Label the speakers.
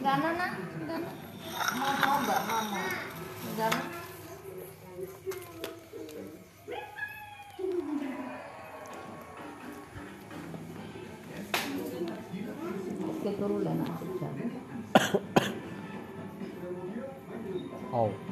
Speaker 1: Gana na, gana. Mau mau mbak mama. Gana. Keturunan aja.
Speaker 2: Oh.